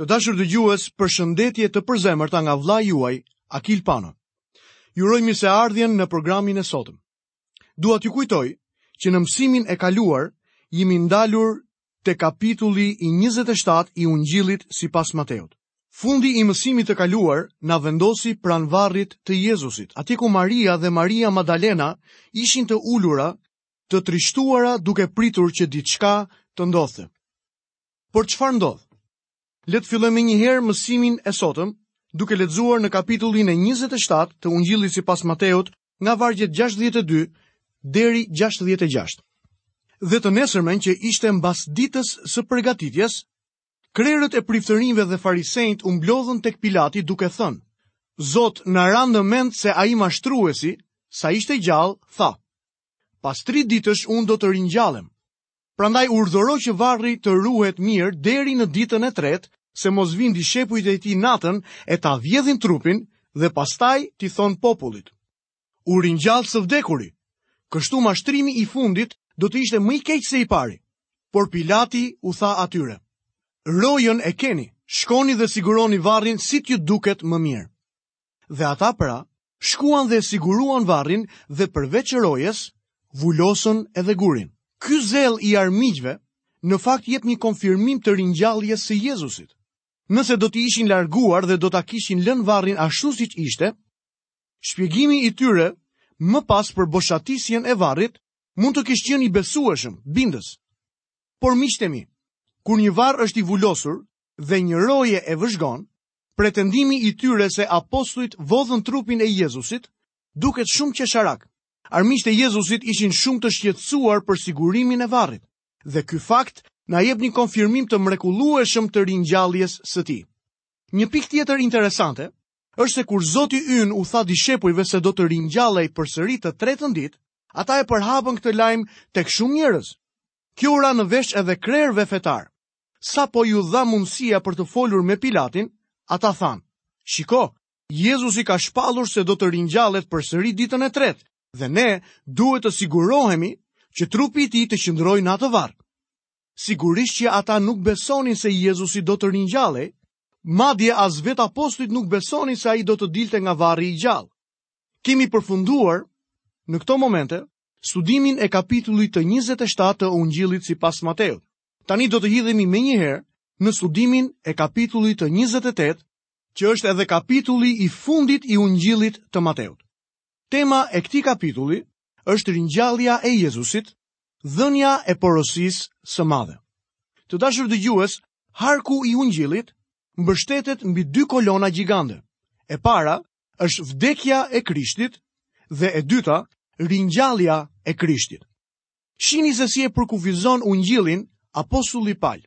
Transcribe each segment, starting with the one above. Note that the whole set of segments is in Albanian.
Të dashur dëgjues, përshëndetje të përzemërta nga vëllai juaj, Akil Pano. Ju uroj mirëseardhjen në programin e sotëm. Dua t'ju kujtoj që në mësimin e kaluar jemi ndalur te kapitulli i 27 i Ungjillit sipas Mateut. Fundi i mësimit të kaluar na vendosi pranë varrit të Jezusit, atje ku Maria dhe Maria Madalena ishin të ulura, të trishtuara duke pritur që diçka të ndodhte. Por çfarë ndodh? Le të fillojmë menjëherë mësimin e sotëm, duke lexuar në kapitullin e 27 të Ungjillit sipas Mateut, nga vargjet 62 deri 66. Dhe të nesërmen që ishte mbas ditës së përgatitjes, krerët e priftërinjve dhe farisenjtë u mblodhën tek Pilati duke thënë: Zot, na ra në mend se ai mashtruesi, sa ishte gjallë, tha: Pas 3 ditësh unë do të ringjallem. Prandaj urdhëro që varri të ruhet mirë deri në ditën e tretë, se mos vijnë dishepujt e tij natën e ta vjedhin trupin dhe pastaj t'i thonë popullit: U ringjall së vdekuri! Kështu mashtrimi i fundit do të ishte më i keq se i pari. Por Pilati u tha atyre: Rojën e keni, shkoni dhe e siguroni varrin si t'ju duket më mirë. Dhe ata pra, shkuan dhe e siguruan varrin dhe përveç rojes, vulosën edhe gurin. Ky zell i armiqve në fakt jep një konfirmim të ringjalljes së Jezusit. Nëse do të ishin larguar dhe do ta kishin lënë varrin ashtu siç ishte, shpjegimi i tyre më pas për boshatisjen e varrit mund të kish qenë i besueshëm, bindës. Por miqtë e mi, kur një varr është i vulosur dhe një roje e vëzhgon, Pretendimi i tyre se apostujt vodhën trupin e Jezusit duket shumë qesharak. Armiqtë e Jezusit ishin shumë të shqetësuar për sigurimin e varrit, dhe ky fakt na jep një konfirmim të mrekullueshëm të ringjalljes së tij. Një pikë tjetër interesante është se kur Zoti ynë u tha dishepujve se do të ringjallej përsëri të tretën ditë, ata e përhapën këtë lajm tek shumë njerëz. Kjo u ra në vesh edhe krerëve fetarë, Sapo iu dha mundësia për të folur me Pilatin, ata thanë, Shiko, Jezusi ka shpallur se do të ringjallet përsëri ditën e tretë, dhe ne duhet të sigurohemi që trupi i tij të qëndrojë në atë varr. Sigurisht që ata nuk besonin se Jezusi do të ringjallej, madje as vetë apostujt nuk besonin se ai do të dilte nga varri i gjallë. Kemi përfunduar në këto momente studimin e kapitullit të 27 të Ungjillit sipas Mateut. Tani do të hidhemi menjëherë në studimin e kapitullit të 28, që është edhe kapitulli i fundit i Ungjillit të Mateut. Tema e këtij kapitulli është ringjallja e Jezusit, dhënia e porosisë së madhe. Të dashur dëgjues, harku i Ungjillit mbështetet mbi dy kolona gjigande. E para është vdekja e Krishtit dhe e dyta ringjallja e Krishtit. Shini se si e përkufizon ungjillin apostulli Pal.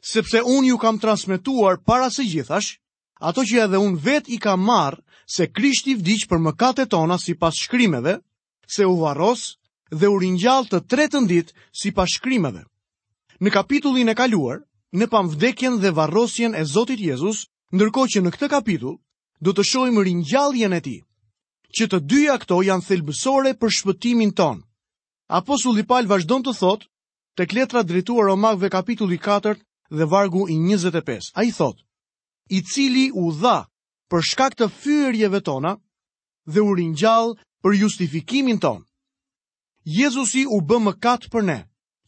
Sepse unë ju kam transmetuar para së gjithash, ato që edhe unë vetë i kam marrë se Krishti vdiq për mëkatet tona sipas shkrimeve, se u varros dhe u ringjall të tretën ditë sipas shkrimeve. Në kapitullin e kaluar, ne pamë vdekjen dhe varrosjen e Zotit Jezus, ndërkohë që në këtë kapitull do të shohim ringjalljen e tij. Që të dyja këto janë thelbësore për shpëtimin tonë. Apostulli Pal vazhdon të thotë tek letra drejtuar Romakëve kapitulli 4 dhe vargu i 25. Ai thotë: I cili u dha për shkak të fyerjeve tona dhe u ringjall për justifikimin tonë. Jezusi u bë mëkat për ne,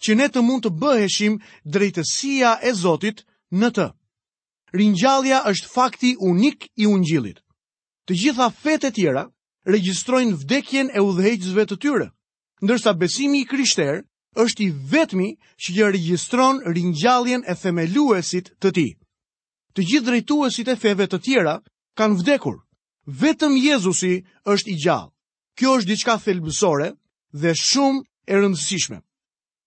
që ne të mund të bëheshim drejtësia e Zotit në të. Ringjallja është fakti unik i ungjillit. Të gjitha fetë e tjera regjistrojnë vdekjen e udhëheqësve të tyre, ndërsa besimi i krishterë është i vetmi që regjistron ringjalljen e themeluesit të tij. Të gjithë drejtuesit e feve të tjera kanë vdekur. Vetëm Jezusi është i gjallë. Kjo është diçka thelbësore dhe shumë e rëndësishme.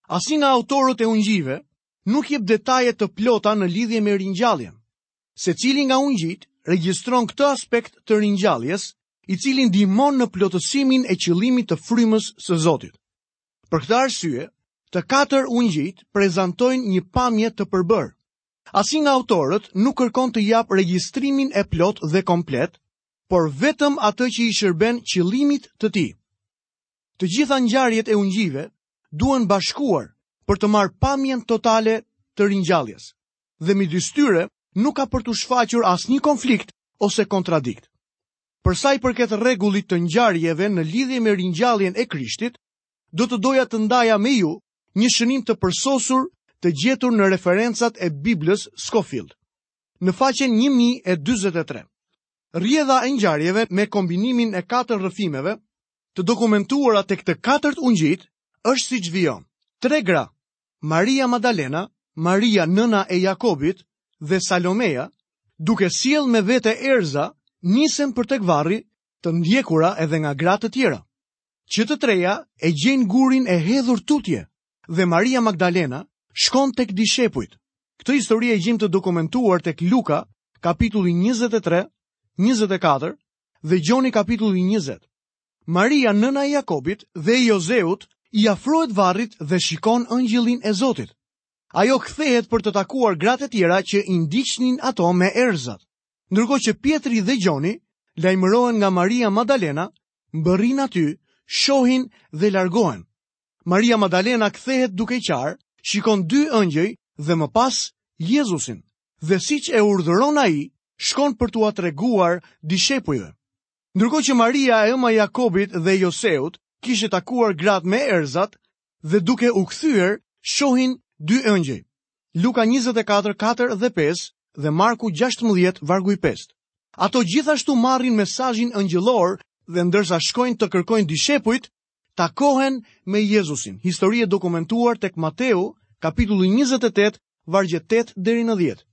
Asnjë nga autorët e ungjijve nuk jep detaje të plota në lidhje me ringjalljen. Secili nga ungjijtë regjistron këtë aspekt të ringjalljes, i cili ndihmon në plotësimin e qëllimit të frymës së Zotit. Për këtë arsye, të katër ungjijtë prezantojnë një pamje të përbërë. Asnjë nga autorët nuk kërkon të japë regjistrimin e plotë dhe komplet, por vetëm atë që i shërben qëllimit të tij. Të gjitha ngjarjet e ungjijve duhen bashkuar për të marrë pamjen totale të ringjalljes. dhe midis tyre nuk ka për t'u shfaqur asnjë konflikt ose kontradikt. Për sa i përket rregullit të ngjarjeve në lidhje me ringjalljen e Krishtit, do të doja të ndaja me ju një shënim të përsosur të gjetur në referencat e Biblës Scofield. Në faqen 1043. Rrjedha e ngjarjeve me kombinimin e katër rrëfimeve të dokumentuara tek të katërt ungjijtë është siç vijon. Tre gra, Maria Magdalena, Maria nëna e Jakobit dhe Salomea, duke sjellë me vete erëza, nisen për tek varri, të ndjekura edhe nga gra të tjera. Që të treja e gjejnë gurin e hedhur tutje dhe Maria Magdalena shkon tek dishepujt. Këtë histori e gjejmë të dokumentuar tek Luka, kapitulli 23, 24 dhe Gjoni kapitulli 20. Maria nëna e Jakobit dhe e Jozeut i afrohet varrit dhe shikon engjëllin e Zotit. Ajo kthehet për të takuar gratë e tjera që i ndiqnin ato me erëzat. Ndërkohë që Pjetri dhe Gjoni lajmërohen nga Maria Magdalena, mbërrijnë aty, shohin dhe largohen. Maria Magdalena kthehet duke qarë, shikon dy engjëj dhe më pas Jezusin, dhe siç e urdhëron ai, shkon për t'ua treguar dishepujve. Ndërkohë që Maria e ëma e Jakobit dhe Joseut kishte takuar gratë me erëzat dhe duke u kthyer shohin dy engjëj. Luka 24, 4 dhe 5 dhe Marku 16, vargu i 5. Ato gjithashtu marrin mesazhin engjëllor dhe ndërsa shkojnë të kërkojnë dishepujt, takohen me Jezusin. Histori e dokumentuar tek Mateu, kapitulli 28, vargjet 8 deri në 10.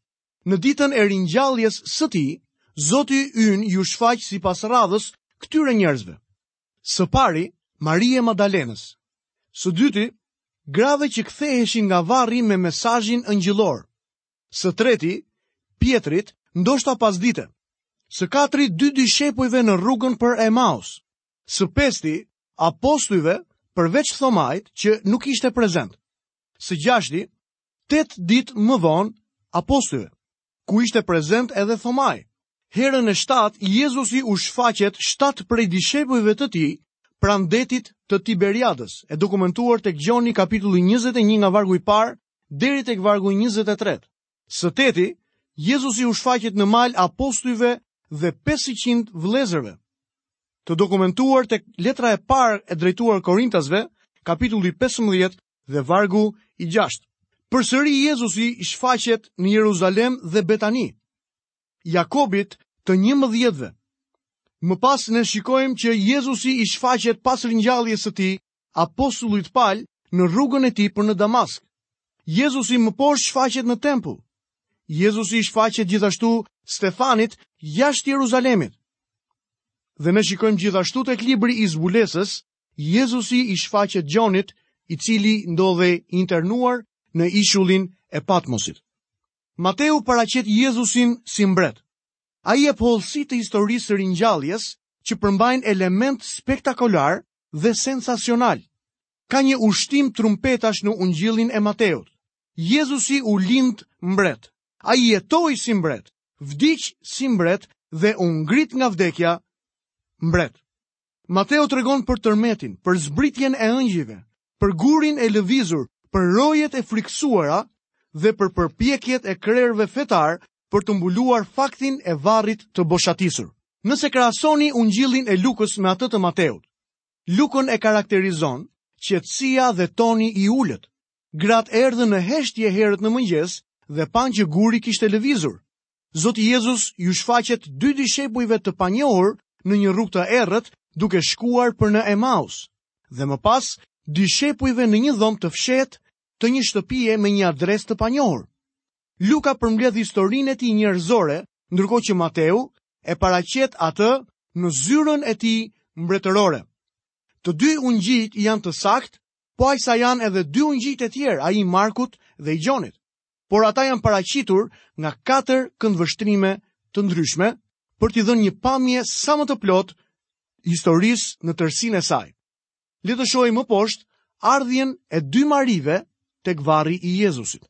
Në ditën e ringjalljes së tij, Zoti ynë iu shfaq sipas radhës këtyre njerëzve. Së pari, Marie Magdalenës. Së dyti, grave që ktheheshin nga varri me mesazhin engjëllor. Së treti, Pjetrit, ndoshta pasdite. Së katri, dy dishepujve në rrugën për Emaus. Së pesti, apostujve, përveç Thomait që nuk ishte prezent. Së gjashti, Tetë ditë më vonë, apostujve, ku ishte prezent edhe Thomai. Herën e shtatë, Jezusi u shfaqet shtatë prej dishepujve të tij pranë detit të Tiberiadës, e dokumentuar tek Gjoni kapitulli 21 nga vargu i parë deri tek vargu 23. Së teti, Jezusi u shfaqet në mal apostujve dhe 500 vëllezërve. Të dokumentuar tek letra e parë e drejtuar Korintasve, kapitulli 15, dhe vargu i gjashtë. Përsëri Jezusi i shfaqet në Jeruzalem dhe Betani, Jakobit, të njëmbëdhjetëve. Më pas ne shikojmë që Jezusi i shfaqet pas ringjalljes së tij, apostullit Pal në rrugën e tij për në Damask. Jezusi më poshtë shfaqet në tempull. Jezusi i shfaqet gjithashtu Stefanit jashtë Jeruzalemit. Dhe ne shikojmë gjithashtu tek libri i zbulesës Jezusi i shfaqet Gjonit, i cili ndodhej i internuar në ishullin e Patmosit. Mateu paraqet Jezusin si mbret. Ai jep hollësi të historisë së ringjalljes që përmbajnë elemente spektakolare dhe sensacionale. Ka një ushtim trumpetash në ungjillin e Mateut. Jezusi u lind mbret. Ai jetoi si mbret, vdiq si mbret dhe u ngrit nga vdekja mbret. Mateu tregon për tërmetin, për zbritjen e ëngjëjve, për gurin e lëvizur, për rojet e frikësuara dhe për përpjekjet e krerëve fetarë për të mbuluar faktin e varrit të boshatisur. Nëse krahasoni Ungjillin e Lukës me atë të Mateut, Lukën e karakterizon qetësia dhe toni i ulët. Gratë erdhën në heshtje herët në mëngjes dhe panë që guri kishte lëvizur. Zoti Jezus iu shfaqet dy dishepujve të panjohur në një rrugë të errët duke shkuar për në Emaus dhe më pas dishepujve në një dhomë të fshehtë të një shtëpie me një adresë të panjohur. Luka përmbledh historinë e tij njerëzore, ndërkohë që Mateu e paraqet atë në zyrën e tij mbretërore. Të dy ungjijtë janë të saktë, po aq sa janë edhe dy ungjijtë e tjerë, ai i Markut dhe i Gjonit. por ata janë paraqitur nga katër këndvështrime të ndryshme për t'i dhënë një pamje sa më të plotë historisë në tërësinë e saj. Le të shohim më poshtë ardhjen e dy Marive tek varri i Jezusit.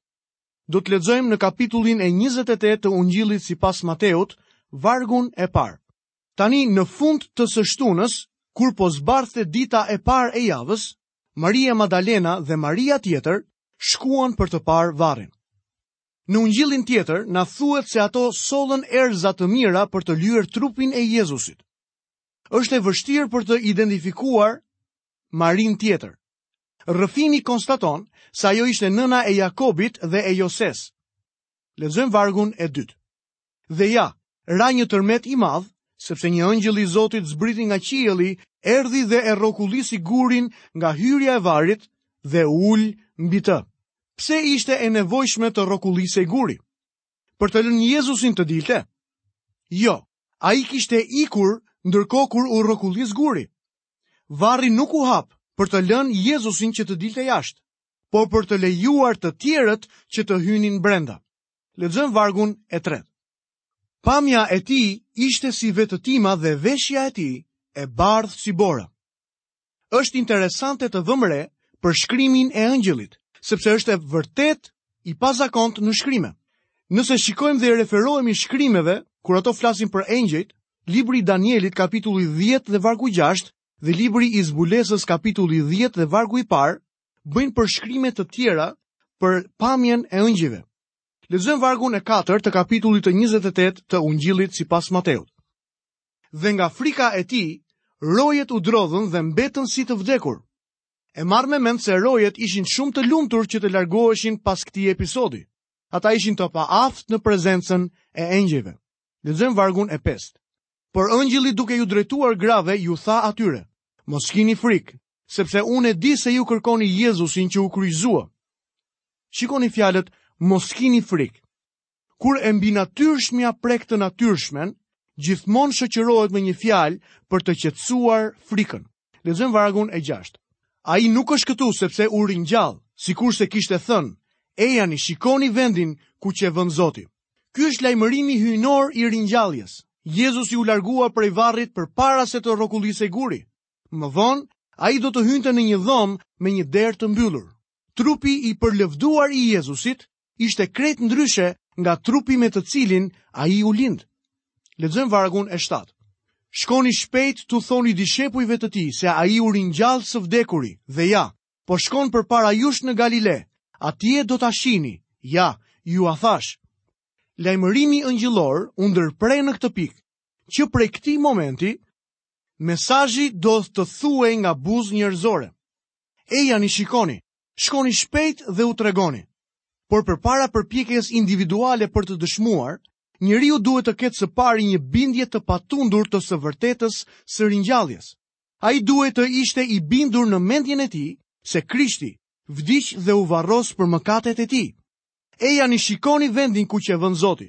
Do të lexojmë në kapitullin e 28 të Ungjillit sipas Mateut, vargun e parë. Tani në fund të së shtunës, kur po zbardhte dita e parë e javës, Maria Madalena dhe Maria tjetër shkuan për të parë varrin. Në ungjillin tjetër na thuhet se ato sollën erëza të mira për të lyer trupin e Jezusit. Është e vështirë për të identifikuar Marinë tjetër. Rrëfimi konstaton se ajo ishte nëna e Jakobit dhe e Josesë. Lexojmë vargun e dytë. Dhe ja, ra një tërmet i madh, sepse një ëngjëll i Zotit zbriti nga qielli, erdhi dhe e rrokullisi gurin nga hyrja e varrit dhe u ul mbi të. Pse ishte e nevojshme të rrokullisej guri? Për të lënë Jezusin të dilte? Jo, ai kishte ikur ndërkohë kur u rrokullis guri. Varri nuk u hap për të lënë Jezusin që të dilte jashtë, por për të lejuar të tjerët që të hynin brenda. Lexojmë vargun e tretë. Pamja e tij ishte si vetëtima dhe veshja e tij e bardhë si bora. Është interesante të vëmë re përshkrimin e engjëllit, sepse është vërtet i pazakontë në shkrime. Nëse shikojmë dhe u referohemi shkrimeve, kur ato flasin për engjëjt, libri i Danielit kapitulli 10 dhe vargu 6 dhe libri i Zbulesës kapitulli 10 dhe vargu i parë, bëjnë përshkrime të tjera për pamjen e engjëjve. Lexojmë vargun e 4 të kapitullit të 28 të Ungjillit sipas Mateut. Dhe nga frika e tij, rojet u drodhën dhe mbetën si të vdekur. E marr me mend se rojet ishin shumë të lumtur që të largoheshin pas këtij episodi. Ata ishin të paaftë në prezencën e engjëjve. Lexojmë vargun e 5. Por engjëlli duke iu drejtuar grave u tha atyre: Mos kini frikë, Sepse unë e di se ju kërkoni Jezusin që u kryqëzua. Shikoni fjalët, mos kini frikë. Kur e mbinatyrshmja prek të natyrshmen, gjithmonë shoqërohet me një fjalë për të qetësuar frikën. Lexojmë vargun e gjashtë. Ai nuk është këtu sepse u ringjall, sikurse kishte thënë, ejani shikoni vendin ku qe vënë Zoti. Ky është lajmërimi hyjnor i ringjalljes. Jezusi u largua prej varrit përpara se të rrokullisej guri. Më vonë, ai do të hynte në një dhomë me një derë të mbyllur. Trupi i përlëvduar i Jezusit ishte krejt ndryshe nga trupi me të cilin ai u lind. Lexojmë vargun e shtatë. Shkoni shpejt t'u thoni dishepujve të tij se ai u ringjall së vdekuri dhe ja, po shkon përpara jush në Galile, atje do ta shihni, ja, jua thashë. Lajmërimi engjëllor u ndërpre në këtë pikë, që prej këtij momenti, Mesazhi do të thuhej nga buzë njerëzore. Ejani shikoni, shkoni shpejt dhe u tregoni. Por përpara përpjekjes individuale për të dëshmuar, njeriu duhet të ketë së pari një bindje të patundur të së vërtetës së ringjalljes. Ai duhet të ishte i bindur në mendjen e tij se Krishti vdiq dhe u varros për mëkatet e tij. Ejani shikoni vendin ku qe vënë Zoti.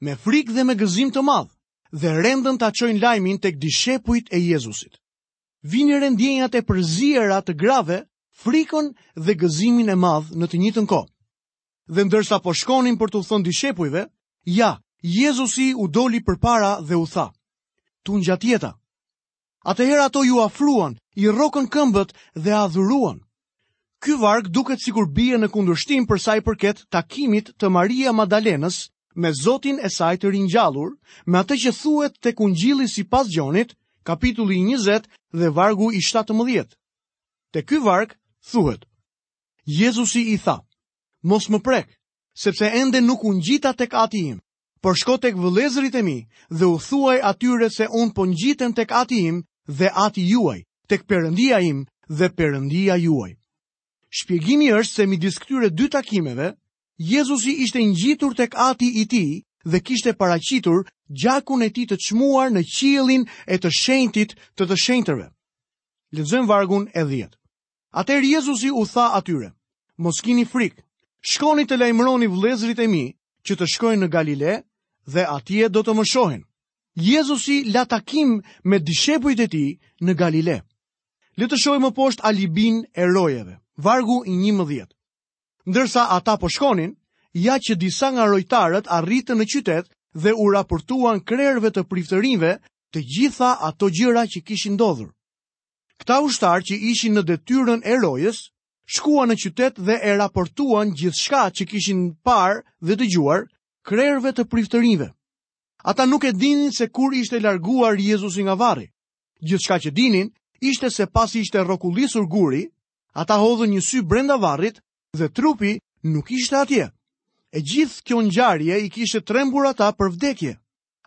me frikë dhe me gëzim të madh, dhe rendën ta çojnë lajmin tek dishepujt e Jezusit. Vini re ndjenjat e përziera të grave, frikën dhe gëzimin e madh në të njëjtën kohë. Dhe ndërsa po shkonin për t'u thënë dishepujve, ja, Jezusi u doli përpara dhe u tha: Tungjatjeta. Atëherë ato iu afruan, i rrokën këmbët dhe adhuruan. Ky varg duket sikur bie në kundërshtim për sa i përket takimit të Maria Madalenës me Zotin e saj të ringjallur, me atë që thuhet tek Ungjilli sipas Gjonit, kapitulli 20 dhe vargu i 17. Te ky varg thuhet: Jezusi i tha: Mos më prek, sepse ende nuk u ngjita tek Ati im. por shko tek vëllezërit e mi dhe u thuaj atyre se unë po ngjitem tek ati im dhe ati juaj, tek perëndia im dhe perëndia juaj. Shpjegimi është se midis këtyre dy takimeve, Jezusi ishte ngjitur tek ati i tij dhe kishte paraqitur gjakun e tij të çmuar në qiellin e të shenjtit të të shenjtërve. Lexojmë vargun e dhjetë. Atëherë Jezusi u tha atyre, Mos kini frikë, shkoni të lajmëroni vëllezërit e mi që të shkojnë në Galile dhe atje do të më shohin. Jezusi la takim me dishepujt e tij në Galile. Le të shohim më poshtë alibinë e rojeve, vargu i njëmbëdhjetë. Ndërsa ata po shkonin, ja që disa nga rojtarët arritën në qytet dhe u raportuan krerëve të priftërinjve të gjitha ato gjëra që kishin ndodhur. Këta ushtarë që ishin në detyrën e rojës, shkuan në qytet dhe i raportuan gjithçka që kishin parë dhe dëgjuar krerëve të priftërinjve. Ata nuk e dinin se kur ishte larguar Jezusi nga varri. Gjithçka që dinin ishte se pasi ishte rrokullisur guri, ata hodhën një sy brenda varrit dhe trupi nuk ishte atje. E gjithë kjo ngjarje i kishte trembur ata për vdekje.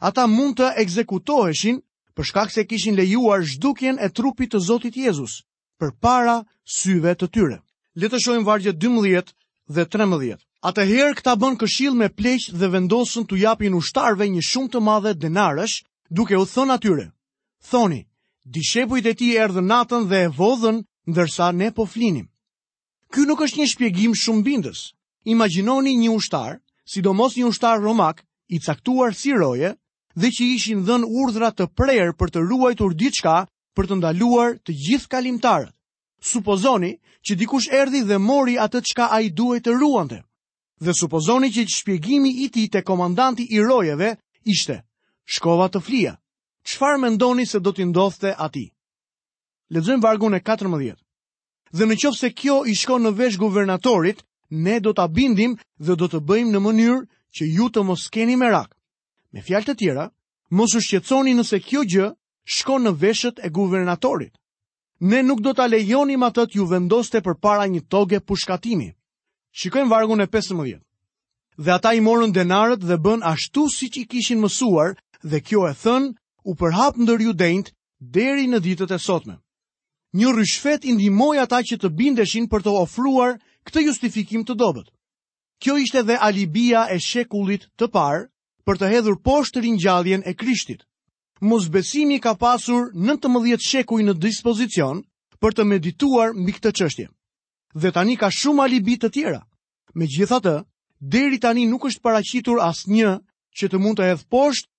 Ata mund të ekzekutoheshin për shkak se kishin lejuar zhdukjen e trupit të Zotit Jezus përpara syve të tyre. Le të shohim vargjet 12 dhe 13. Atëherë këta bënë këshill me pleqtë dhe vendosën t'u japin ushtarëve një shumë të madhe denarësh, duke u thënë atyre: Thoni, dishepujt e tij erdhën natën dhe e vodhën ndërsa ne po flinim. Ky nuk është një shpjegim shumë bindës. Imagjinoni një ushtar, sidomos një ushtar romak, i caktuar si roje dhe që i ishin dhënë urdhra të prerë për të ruajtur diçka për të ndaluar të gjithë kalimtarët. Supozoni që dikush erdhi dhe mori atë çka ai duhej të ruante. Dhe supozoni që shpjegimi i tij te komandanti i rojeve ishte: "Shkova të flija." Çfarë mendoni se do t'i ndodhte atij? Lexojmë vargun e 14. Dhe në qoftë se kjo i shkon në vesh guvernatorit, ne do ta bindim dhe do të bëjmë në mënyrë që ju të mos keni merak. Me fjalë të tjera, mos u shqetësoni nëse kjo gjë shkon në veshët e guvernatorit. Ne nuk do ta lejonim atë të ju vendoste përpara një toge pushkatimi. Shikojmë vargun e 15. Dhe ata i morën denarët dhe bënë ashtu siç i kishin mësuar, dhe kjo e thënë u përhap ndër judenjtë deri në ditët e sotme. Një ryshfet i ndihmoi ata që të bindeshin për të ofruar këtë justifikim të dobët. Kjo ishte dhe alibia e shekullit të parë për të hedhur poshtë ringjalljen e Krishtit. Mosbesimi ka pasur 19 shekuj në dispozicion për të medituar mbi këtë çështje. Dhe tani ka shumë alibi të tjera. Megjithatë, deri tani nuk është paraqitur asnjë që të mund të hedhë poshtë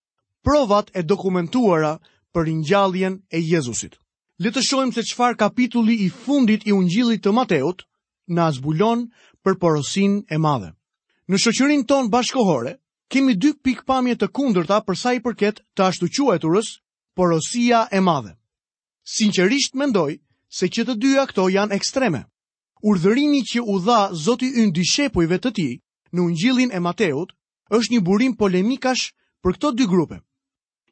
provat e dokumentuara për ringjalljen e Jezusit. Le të shohim se çfarë kapitulli i fundit i Ungjillit të Mateut na zbulon për porosinë e madhe. Në shoqërinë tonë bashkohore, kemi dy pikëpamje të kundërta për sa i përket të ashtuquajturës porosia e madhe. Sinqerisht mendoj se që të dyja këto janë ekstreme. Urdhërimi që u dha Zoti ynë dishepujve të tij në Ungjillin e Mateut është një burim polemikash për këto dy grupe.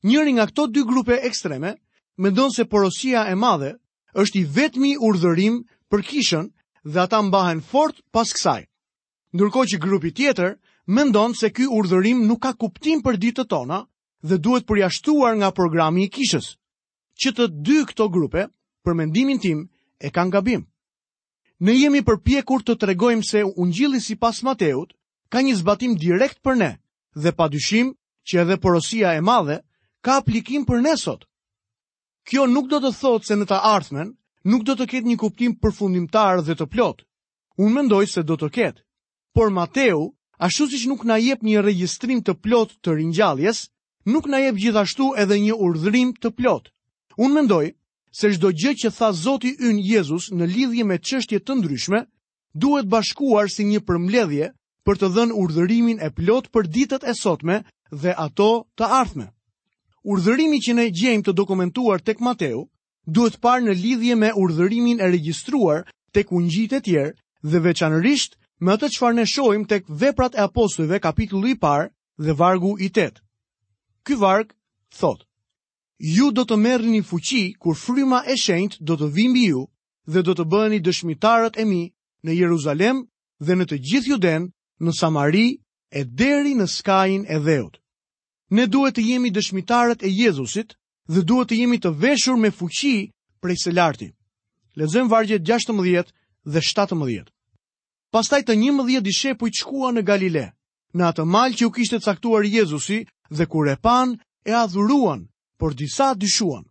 Njëri nga këto dy grupe ekstreme mendon se porosia e madhe është i vetmi urdhërim për kishën dhe ata mbahen fort pas kësaj. Ndërkohë që grupi tjetër mendon se ky urdhërim nuk ka kuptim për ditët tona dhe duhet përjashtuar nga programi i kishës. Që të dy këto grupe, për mendimin tim, e kanë gabim. Ne jemi përpjekur të tregojmë se Ungjilli sipas Mateut ka një zbatim direkt për ne dhe pa dyshim që edhe porosia e madhe ka aplikim për ne sot. Kjo nuk do të thotë se në të ardhmen nuk do të ketë një kuptim përfundimtar dhe të plotë. Unë mendoj se do të ketë. Por Mateu, ashtu siç nuk na jep një regjistrim të plotë të ringjalljes, nuk na jep gjithashtu edhe një urdhërim të plotë. Unë mendoj se çdo gjë që tha Zoti ynë Jezus në lidhje me çështje të ndryshme duhet bashkuar si një përmbledhje për të dhënë urdhërimin e plotë për ditët e sotme dhe ato të ardhme. Urdhërimi që ne gjejmë të dokumentuar tek Mateu duhet parë në lidhje me urdhërimin e regjistruar tek ungjijtë e tjerë dhe veçanërisht me atë çfarë ne shohim tek Veprat e Apostujve kapitulli i parë dhe vargu i tetë. Ky varg thotë: Ju do të merrni fuqi kur fryma e shenjtë do të vijë mbi ju dhe do të bëheni dëshmitarët e mi në Jeruzalem dhe në të gjithë Judenë, në Samari e deri në skajin e dheut. Ne duhet të jemi dëshmitarët e Jezusit dhe duhet të jemi të veshur me fuqi prej së larti. Lexojmë vargjet 16 dhe 17. Pastaj të 11 dishepujt shkuan në Galile, në atë mal që u kishte caktuar Jezusi dhe kur e panë e adhuruan, por disa dyshuan.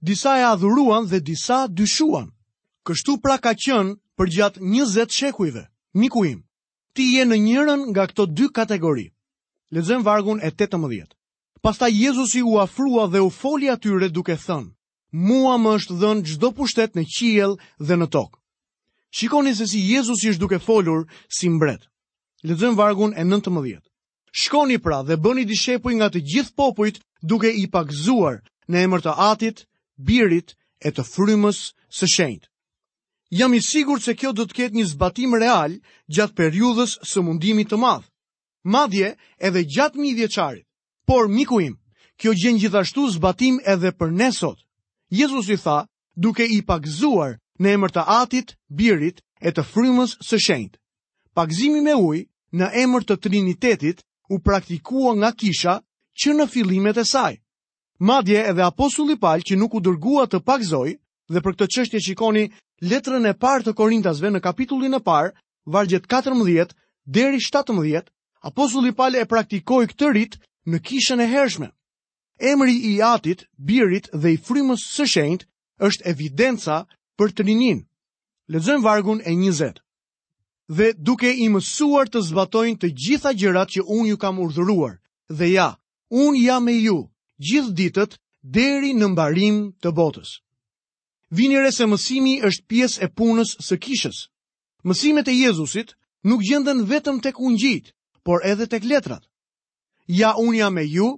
Disa e adhuruan dhe disa dyshuan. Kështu pra ka qenë përgjatë 20 shekujve. Miku im, ti je në njërën nga këto dy kategori. Lexojmë vargun e 18. Pastaj Jezusi u afrua dhe u foli atyre duke thënë, Mua më është dhënë çdo pushtet në qiell dhe në tokë. Shikoni se si Jezusi është duke folur si mbret. Lexojmë vargun e 19. Shkoni pra dhe bëni dishepuj nga të gjithë popujt duke i pagëzuar në emër të Atit, Birit e të Frymës së Shenjtë. Jam i sigurt se kjo do të ketë një zbatim real gjatë periudhës së mundimit të madh. madje edhe gjatë mijëvjeçarit. Por, miku im, kjo gjen gjithashtu zbatim edhe për ne sot. Jezusi tha, duke i pagëzuar në emër të Atit, Birit e të Frymës së Shenjtë. Pagëzimi me ujë në emër të Trinitetit u praktikua nga Kisha që në fillimet e saj. Madje edhe apostulli Pal që nuk u dërgua të pagëzojë, dhe për këtë çështje shikoni letrën e parë të Korintasve në kapitullin e parë, vargjet 14 deri 17, apostulli Pal e praktikoi këtë rit në kishën e hershme. Emri i Atit, Birit dhe i Frymës së Shenjtë është evidenca për Trininë. Lexojmë vargun e 20. Dhe duke i mësuar të zbatojnë të gjitha gjërat që unë ju kam urdhëruar, dhe ja, Unë jam me ju gjithë ditët deri në mbarim të botës. Vini re se mësimi është pjesë e punës së kishës. Mësimet e Jezusit nuk gjenden vetëm tek ungjijtë, por edhe tek letrat. Ja unë jam me ju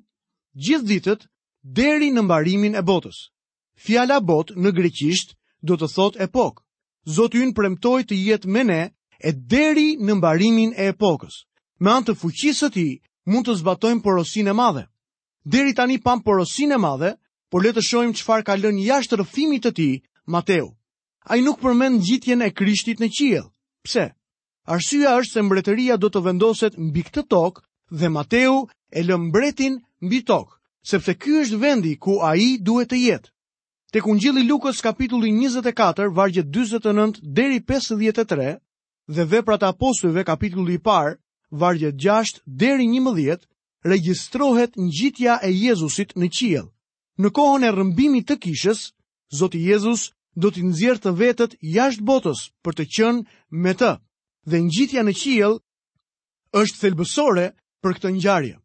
gjithë ditët deri në mbarimin e botës. Fjala botë në greqisht do të thotë epokë. Zoti ynë premtoi të jetë me ne e deri në mbarimin e epokës. Me anë të fuqisë së tij mund të zbatojmë porosinë e madhe. Deri tani pamë porosinë e madhe, por le të shohim çfarë ka lënë jashtë rrëfimit të tij Mateu. Ai nuk përmend ngjitjen e Krishtit në qiell. Pse? Arsyeja është se mbretëria do të vendoset mbi këtë tokë dhe Mateu e lë mbretin mbi tokë, sepse ky është vendi ku ai duhet të jetë. Tek Ungjilli i Lukës kapitulli 24 vargjet 49 deri 53 dhe Veprat e Apostujve kapitulli i parë vargjet 6 deri 11 regjistrohet ngjitja e Jezusit në qiell. Në kohën e rrëmbimit të kishës, Zoti Jezus do t'i nxjerrë të vetët jashtë botës për të qenë me të, dhe ngjitja në qiell është thelbësore për këtë ngjarje.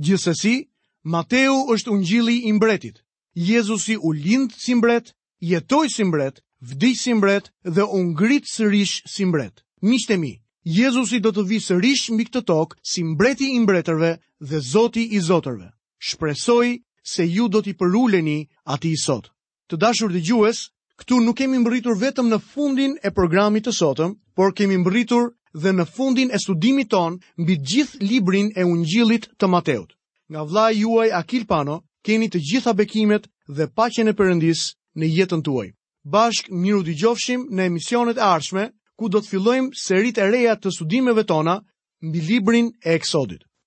Gjithsesi, Mateu është ungjilli i mbretit. Jezusi u lind si mbret jetoi si mbret, vdiq si mbret dhe u ngrit sërish si mbret. Miqtë e mi, Jezusi do të vijë sërish mbi këtë tokë si Mbreti i mbretërve dhe Zoti i zotërve. Shpresoj se ju do t'i përuleni atij sot. Të dashur dëgjues, këtu nuk kemi mbërritur vetëm në fundin e programit të sotëm, por kemi mbërritur dhe në fundin e studimit tonë mbi gjithë librin e Ungjillit të Mateut. Nga vëllai juaj Akil Pano, keni të gjitha bekimet dhe paqen e Perëndisë në jetën tuaj. Bashkë mirudëgjofshim në emisionet e ardhshme, ku do të fillojmë seritë e reja të studimeve tona mbi librin e Eksodit.